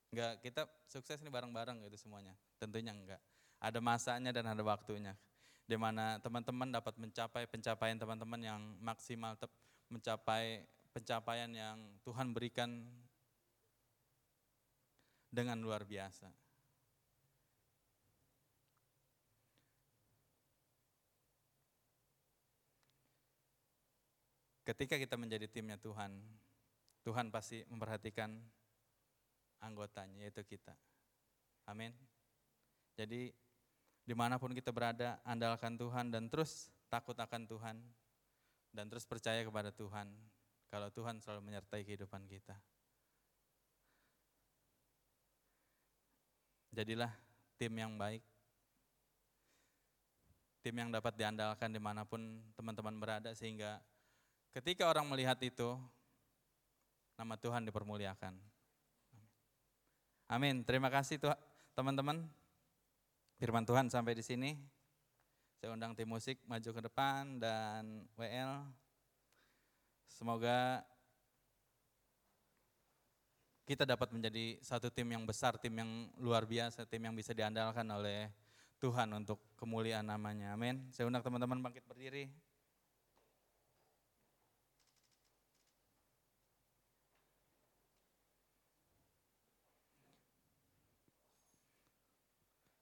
Enggak kita sukses ini bareng-bareng gitu semuanya. Tentunya enggak. Ada masanya dan ada waktunya. Di mana teman-teman dapat mencapai pencapaian teman-teman yang maksimal mencapai pencapaian yang Tuhan berikan dengan luar biasa. Ketika kita menjadi timnya Tuhan, Tuhan pasti memperhatikan anggotanya, yaitu kita. Amin. Jadi di mana pun kita berada, andalkan Tuhan dan terus takut akan Tuhan. Dan terus percaya kepada Tuhan, kalau Tuhan selalu menyertai kehidupan kita. Jadilah tim yang baik, tim yang dapat diandalkan di mana pun teman-teman berada sehingga ketika orang melihat itu, nama Tuhan dipermuliakan. Amin. Terima kasih teman-teman. Firman Tuhan sampai di sini. Saya undang tim musik maju ke depan dan WL. Semoga kita dapat menjadi satu tim yang besar, tim yang luar biasa, tim yang bisa diandalkan oleh Tuhan untuk kemuliaan namanya. Amin. Saya undang teman-teman bangkit berdiri.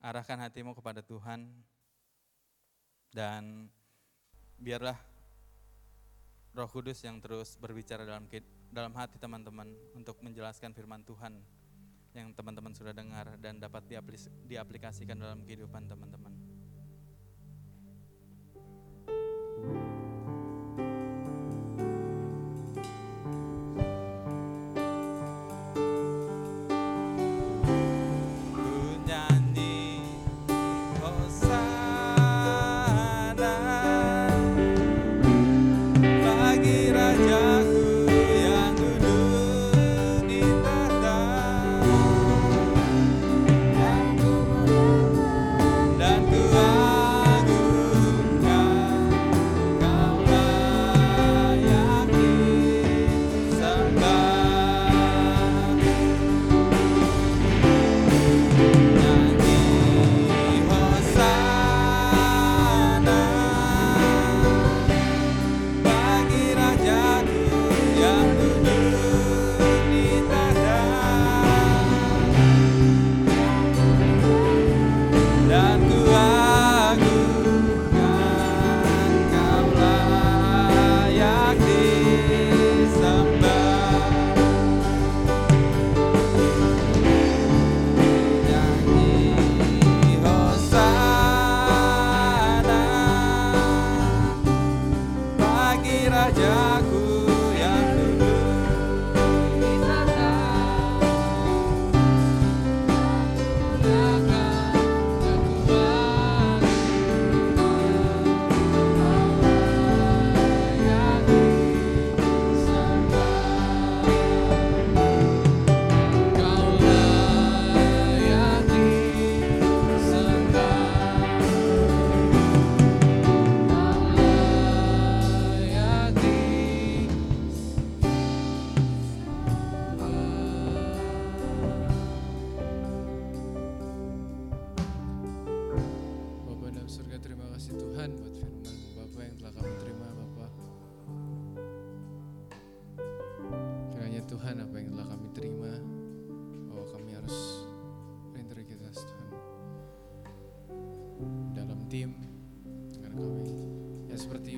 Arahkan hatimu kepada Tuhan dan biarlah Roh Kudus yang terus berbicara dalam dalam hati teman-teman untuk menjelaskan firman Tuhan yang teman-teman sudah dengar dan dapat diaplikasikan dalam kehidupan teman-teman.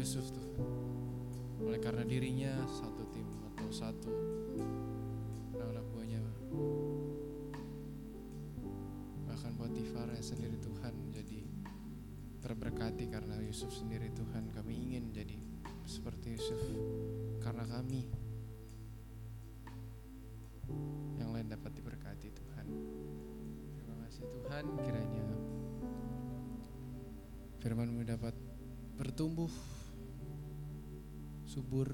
Yusuf Tuhan. Oleh karena dirinya satu tim atau satu anak-anak buahnya. Bahkan Potifar sendiri Tuhan menjadi terberkati karena Yusuf sendiri Tuhan. Kami ingin jadi seperti Yusuf karena kami. Yang lain dapat diberkati Tuhan. Terima kasih Tuhan kiranya firman-Mu dapat bertumbuh subur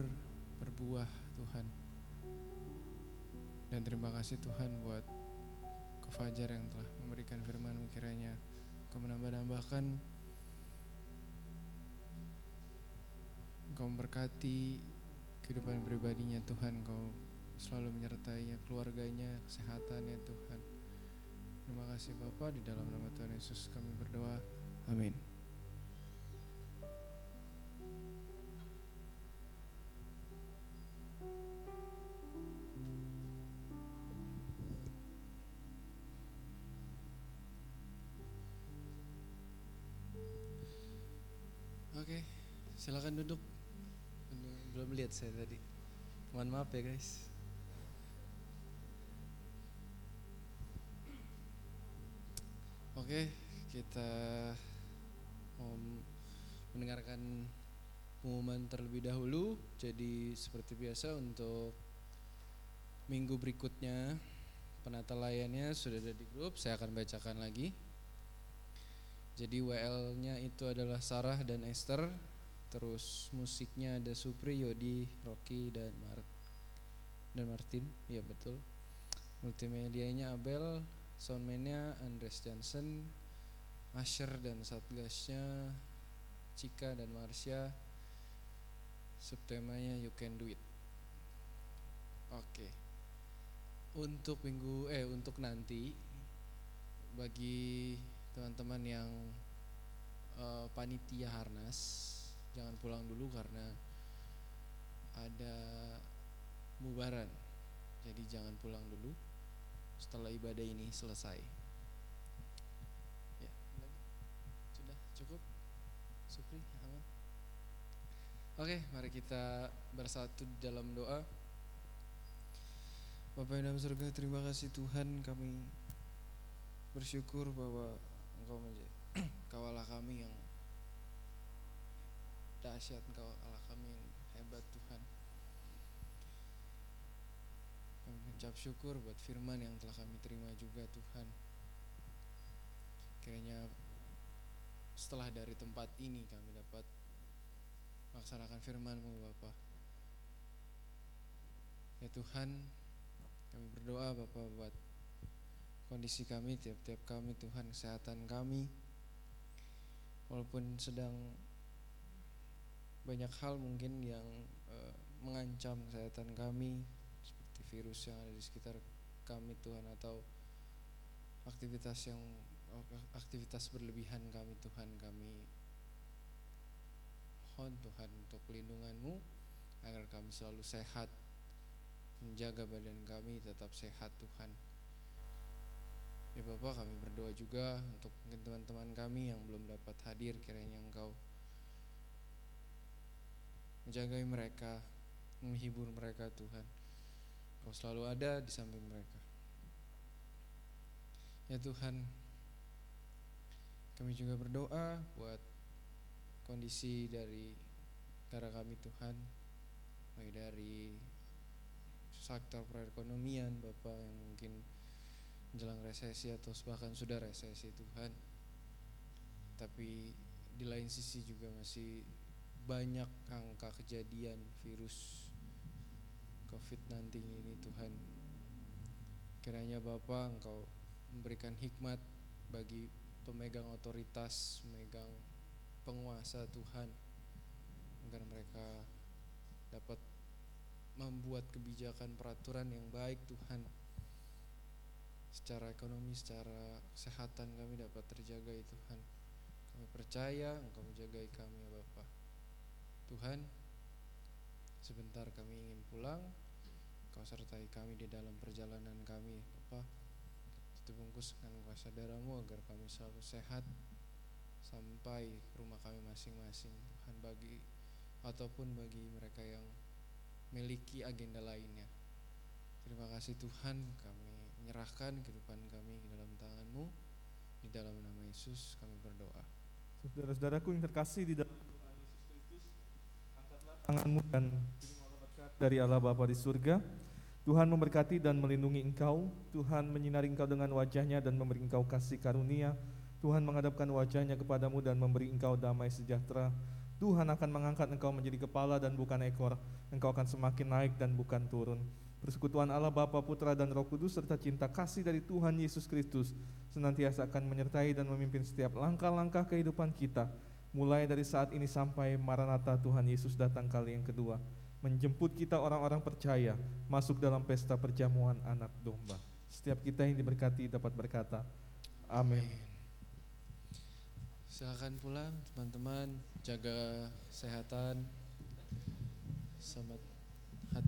berbuah Tuhan. Dan terima kasih Tuhan buat ke Fajar yang telah memberikan firman kiranya Engkau menambah-nambahkan. Engkau memberkati kehidupan pribadinya Tuhan. Engkau selalu menyertainya keluarganya kesehatannya Tuhan. Terima kasih Bapak di dalam nama Tuhan Yesus kami berdoa. Amin Oke, silakan duduk. Belum lihat saya tadi. Mohon maaf ya guys. Oke, kita mau mendengarkan pengumuman terlebih dahulu. Jadi seperti biasa untuk minggu berikutnya penata layannya sudah ada di grup. Saya akan bacakan lagi. Jadi WL-nya itu adalah Sarah dan Esther. Terus musiknya ada Supri, Yodi, Rocky dan Mar dan Martin. Iya betul. Multimedianya Abel, soundman-nya Andres Johnson, Asher dan Satgasnya Cika dan Marsha. Subtemanya You Can Do It. Oke. Untuk minggu eh untuk nanti bagi teman-teman yang uh, panitia harnas jangan pulang dulu karena ada mubaran jadi jangan pulang dulu setelah ibadah ini selesai ya sudah cukup Supri oke mari kita bersatu dalam doa. Bapak yang dalam surga terima kasih Tuhan kami bersyukur bahwa Engkau menjadi Engkau Allah kami yang dahsyat Engkau Allah kami yang hebat Tuhan. Kami mengucap syukur buat firman yang telah kami terima juga Tuhan. Kiranya setelah dari tempat ini kami dapat melaksanakan firman-Mu Bapa ya Tuhan kami berdoa Bapak buat kondisi kami, tiap-tiap kami Tuhan, kesehatan kami. Walaupun sedang banyak hal mungkin yang uh, mengancam kesehatan kami, seperti virus yang ada di sekitar kami Tuhan atau aktivitas yang aktivitas berlebihan kami Tuhan kami mohon Tuhan untuk pelindunganmu agar kami selalu sehat menjaga badan kami tetap sehat Tuhan Ya Bapak kami berdoa juga untuk teman-teman kami yang belum dapat hadir kiranya Engkau menjagai mereka, menghibur mereka Tuhan. Engkau selalu ada di samping mereka. Ya Tuhan, kami juga berdoa buat kondisi dari negara kami Tuhan, baik dari sektor perekonomian Bapak yang mungkin menjelang resesi atau bahkan sudah resesi Tuhan. Tapi di lain sisi juga masih banyak angka kejadian virus COVID-19 ini Tuhan. Kiranya Bapak Engkau memberikan hikmat bagi pemegang otoritas, pemegang penguasa Tuhan agar mereka dapat membuat kebijakan peraturan yang baik Tuhan secara ekonomi, secara kesehatan kami dapat terjaga ya Tuhan. Kami percaya Engkau menjagai kami ya Bapak. Tuhan, sebentar kami ingin pulang. Kau sertai kami di dalam perjalanan kami, Bapak. Itu bungkus dengan kuasa darahmu agar kami selalu sehat sampai rumah kami masing-masing. Tuhan bagi ataupun bagi mereka yang memiliki agenda lainnya. Terima kasih Tuhan, kami menyerahkan kehidupan kami ke dalam tanganmu. Di dalam nama Yesus kami berdoa. Saudara-saudaraku yang terkasih di dalam tanganmu dan dari Allah Bapa di surga. Tuhan memberkati dan melindungi engkau. Tuhan menyinari engkau dengan wajahnya dan memberi engkau kasih karunia. Tuhan menghadapkan wajahnya kepadamu dan memberi engkau damai sejahtera. Tuhan akan mengangkat engkau menjadi kepala dan bukan ekor. Engkau akan semakin naik dan bukan turun. Persekutuan Allah Bapa, Putra dan Roh Kudus serta cinta kasih dari Tuhan Yesus Kristus senantiasa akan menyertai dan memimpin setiap langkah-langkah kehidupan kita mulai dari saat ini sampai Maranatha Tuhan Yesus datang kali yang kedua menjemput kita orang-orang percaya masuk dalam pesta perjamuan anak domba. Setiap kita yang diberkati dapat berkata amin. Silakan pulang teman-teman, jaga kesehatan. Selamat